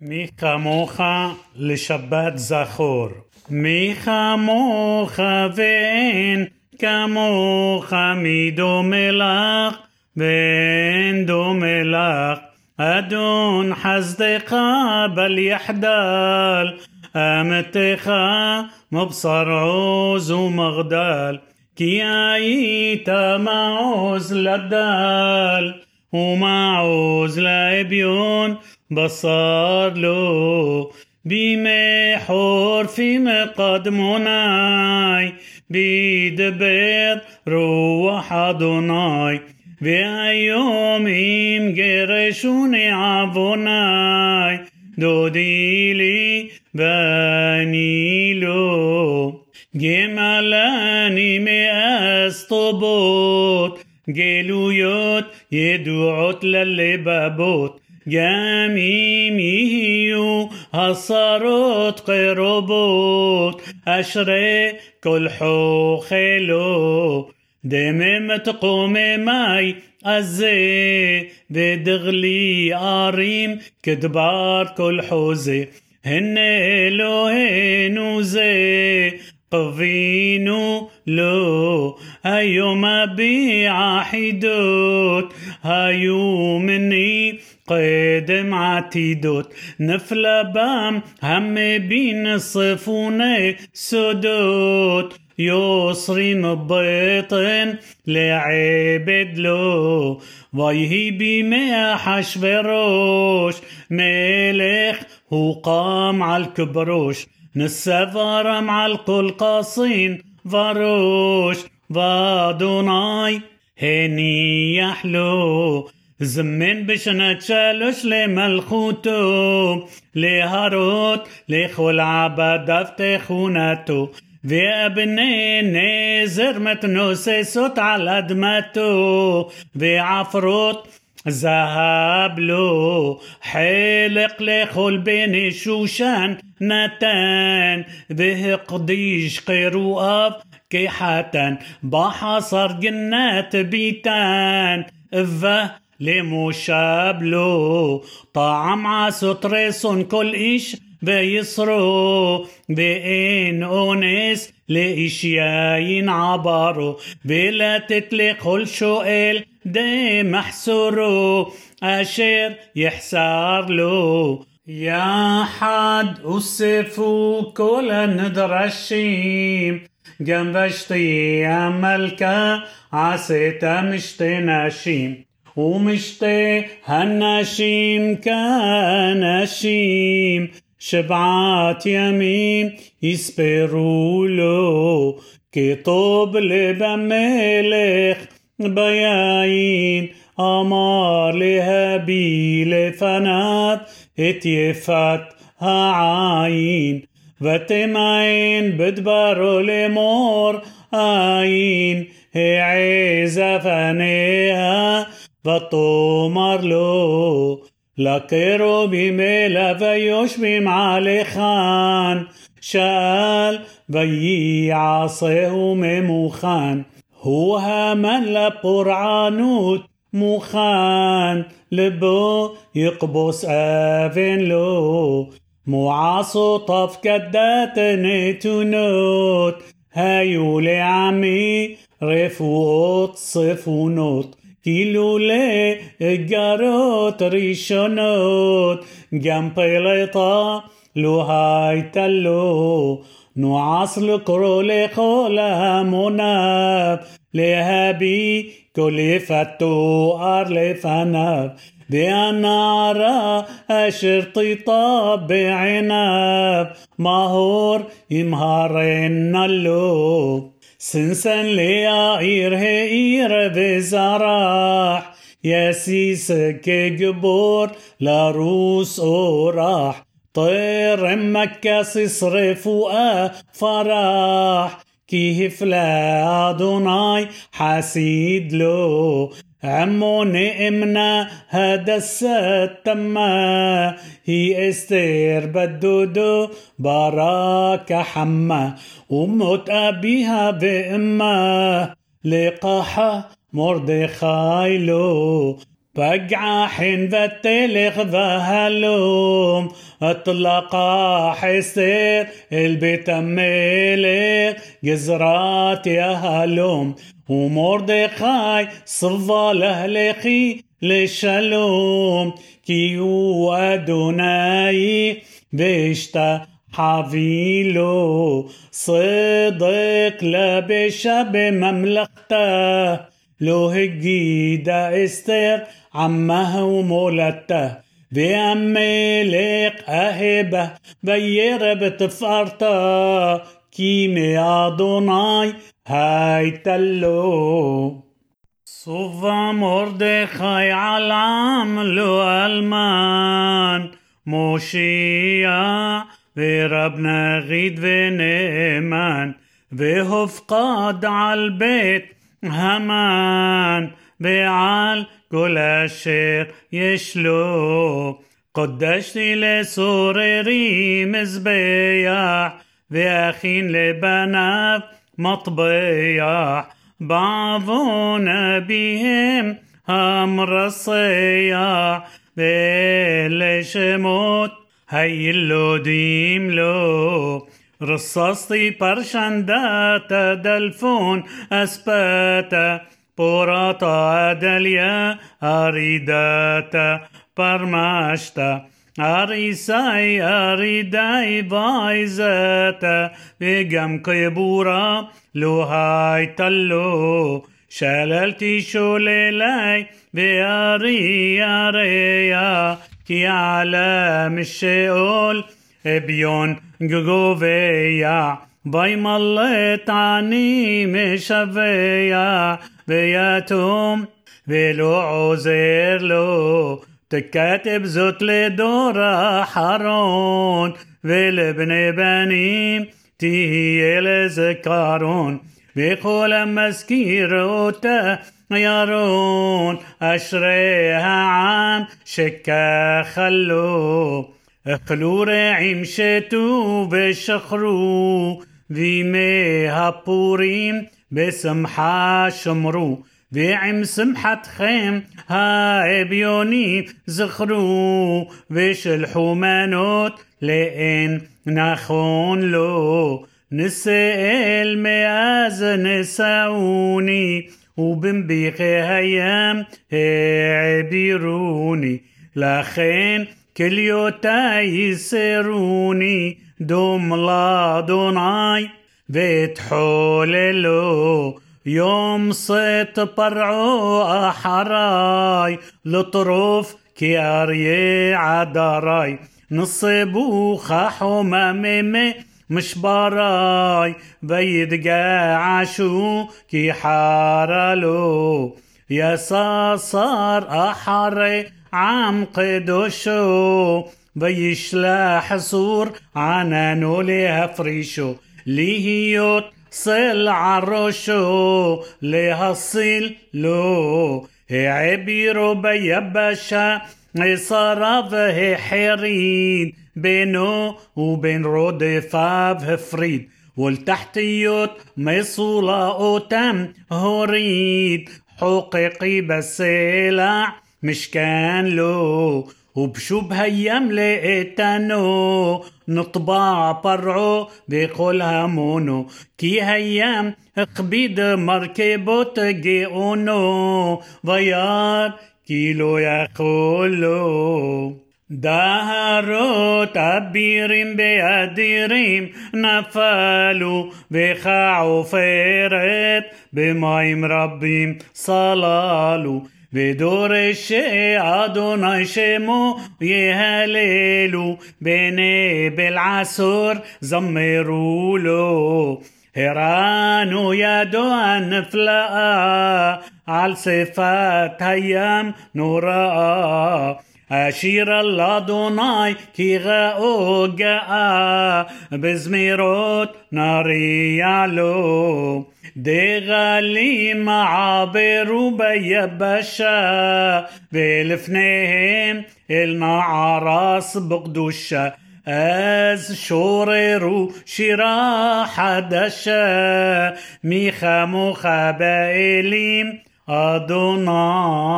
מי כמוך לשבת זכור, מי כמוך ואין כמוך מי דומה לך ואין דומה לך אדון חסדך בל יחדל אמתך מבשר עוז ומגדל כי היית מעוז לדל ומעוז לאביון بصار له بمحور في مقدموناي بيدبر روح أدوناي بأيوم يمجرشوني عبوناي دودي لي باني له جمالاني مأسطبوت جلويوت يدعوت للبابوت جميمه أصرت قربوت أشري كل حوخلو دمم تقوم ماي أزي بدغلي أريم كدبار كل حوزي. هن إلهين زي قفينو لو أيوم أبيع حدود هايو مني قدم عتيدوت. نفلا بام هم بين صفوني سدوت. يصري مبيطن لعبد له ويهي بما حشفروش ملك هو قام على الكبروش. نسفر مع القلقاصين فروش وادوناي هني يحلو. زمن بشنة شالوش لملخوتو لهاروت لخول عبد افتخوناتو وابني نزر متنوسسوت على دمتو وعفروت ذهب له حلق لخل بين شوشان نتان به قديش قيرو كي حتان بحصر جنات بيتان فه لمشابلو طعم عسطرسون كل إيش بيصرو بإن أونس لإشياين عبرو بلا تتلق كل شؤل دي محسورو أشير يحسار له يا حد أسفو كل ندرشيم جنبشتي ملكة عسيت ناشيم ومشتي هالناشيم كناشيم شبعات يمين يسبروا له كطوب لبملك بياين أمار لهبي لفنات اتيفت هعاين ותמאן בדברו לאמור עין העזה פניה ותאמר לו לקרובים אליו היושבים עליכן שאל ויעשהו ממוכן הוא המן לפורענות מוכן לבו יכבוס אבן לו معاصو طف كدات نتونوت هايو لعمي رفوت صفونوت جاروت ريشونوت جنب لطا لو هاي تلو نعاص لكرو لخول مناب لهابي كل فتو أر لفناب بأنارا أشر طيطاب بعناب مهور يمهرن اللوب سنسن ليائر هئير بزراح ياسيس كجبور لروس وراح طير مكة صرفوا فراح كيف لا أدوناي حسيد له عمو نئمنا هذا الستما هي استير بدودو باراك حما وموت أبيها بإما لقاحة مردخاي له بقعة حين بتلخ ذهلوم اطلقا حسير البيت ملك جزرات يا هلوم. ومردخاي صفى لهلخي لشلوم. كيو أدوناي بيشتا حافيلو. صدق لبشا بمملكته. لو هجيدا استر عمه ومولته بأملك أهبه بير بتفرتا كيمي أدوناي هاي تلو صوفا مردخاي على عملو المان موشيا وربنا غيد ونيمان وهفقاد على البيت همان بعال كل الشير يشلو قدشتي لسورري مزبيح وأخين لبنات مطبيح بعضون بهم أمر الصياح بالشموت هاي اللوديم لو رصاصتي برشنداتا دلفون أسباتا بوراتا دليا أريداتا برماشتا أريساي أريداي بايزاتا بقم قبورا لو هاي تلو. شللتي شوليلاي بياري يا كي عالم الشئول بيون جوفيا باي ملت عني مشفيا بياتهم بلو عزير له تكاتب زوت لدور حرون والابن بنيم تهي لزكارون بقول مسكيروتا يرون أشريها عام شكا خلو رعيم شتو بشخرو ويمي هابوريم بسمحة شمرو بعم سمحة خيم ها ابيوني زخرو وش الحومانوت لئن نخون له نسأل مياز نساوني وبنبيخي هيام عبيروني لخين كل يوتا يسروني دوم لا دوناي بتحوللو يوم صيت برعو أحراي. لطروف كي أريه عدراي. نصبو يا صار أحري عم قدوشو بيشلاح صور عنانو ليها فريشو ليهيوت صل عروشو لهصيل لو. عبيرو بيبشا صرفه حريد. بينه وبين رودفاف فريد. والتحتيوت ميصولة أوتم هوريد. حقيقي بسلع مش كان له وبشو بهيم لقيتنو نطبع برعو بقول همونو كي هيام اقبيد مركبوت جيونو ضيار كيلو يقولو. دهرو تبيرم بيديرم نفلوا بخاعوا فرت بمايم ربيم صلالوا بدور الشيء أدوناي شمو يهللوا بني بالعسور زمروا له هرانو يدو النفلاء على صفات هيام أشير الله دوناي كي غاو جاء بزميروت ناري يعلو دي غالي معابر بيبشا. بالفنيهم النعراس بقدوشا. أز شوررو شيرا حدشا. ميخا مخبائليم أدوناي.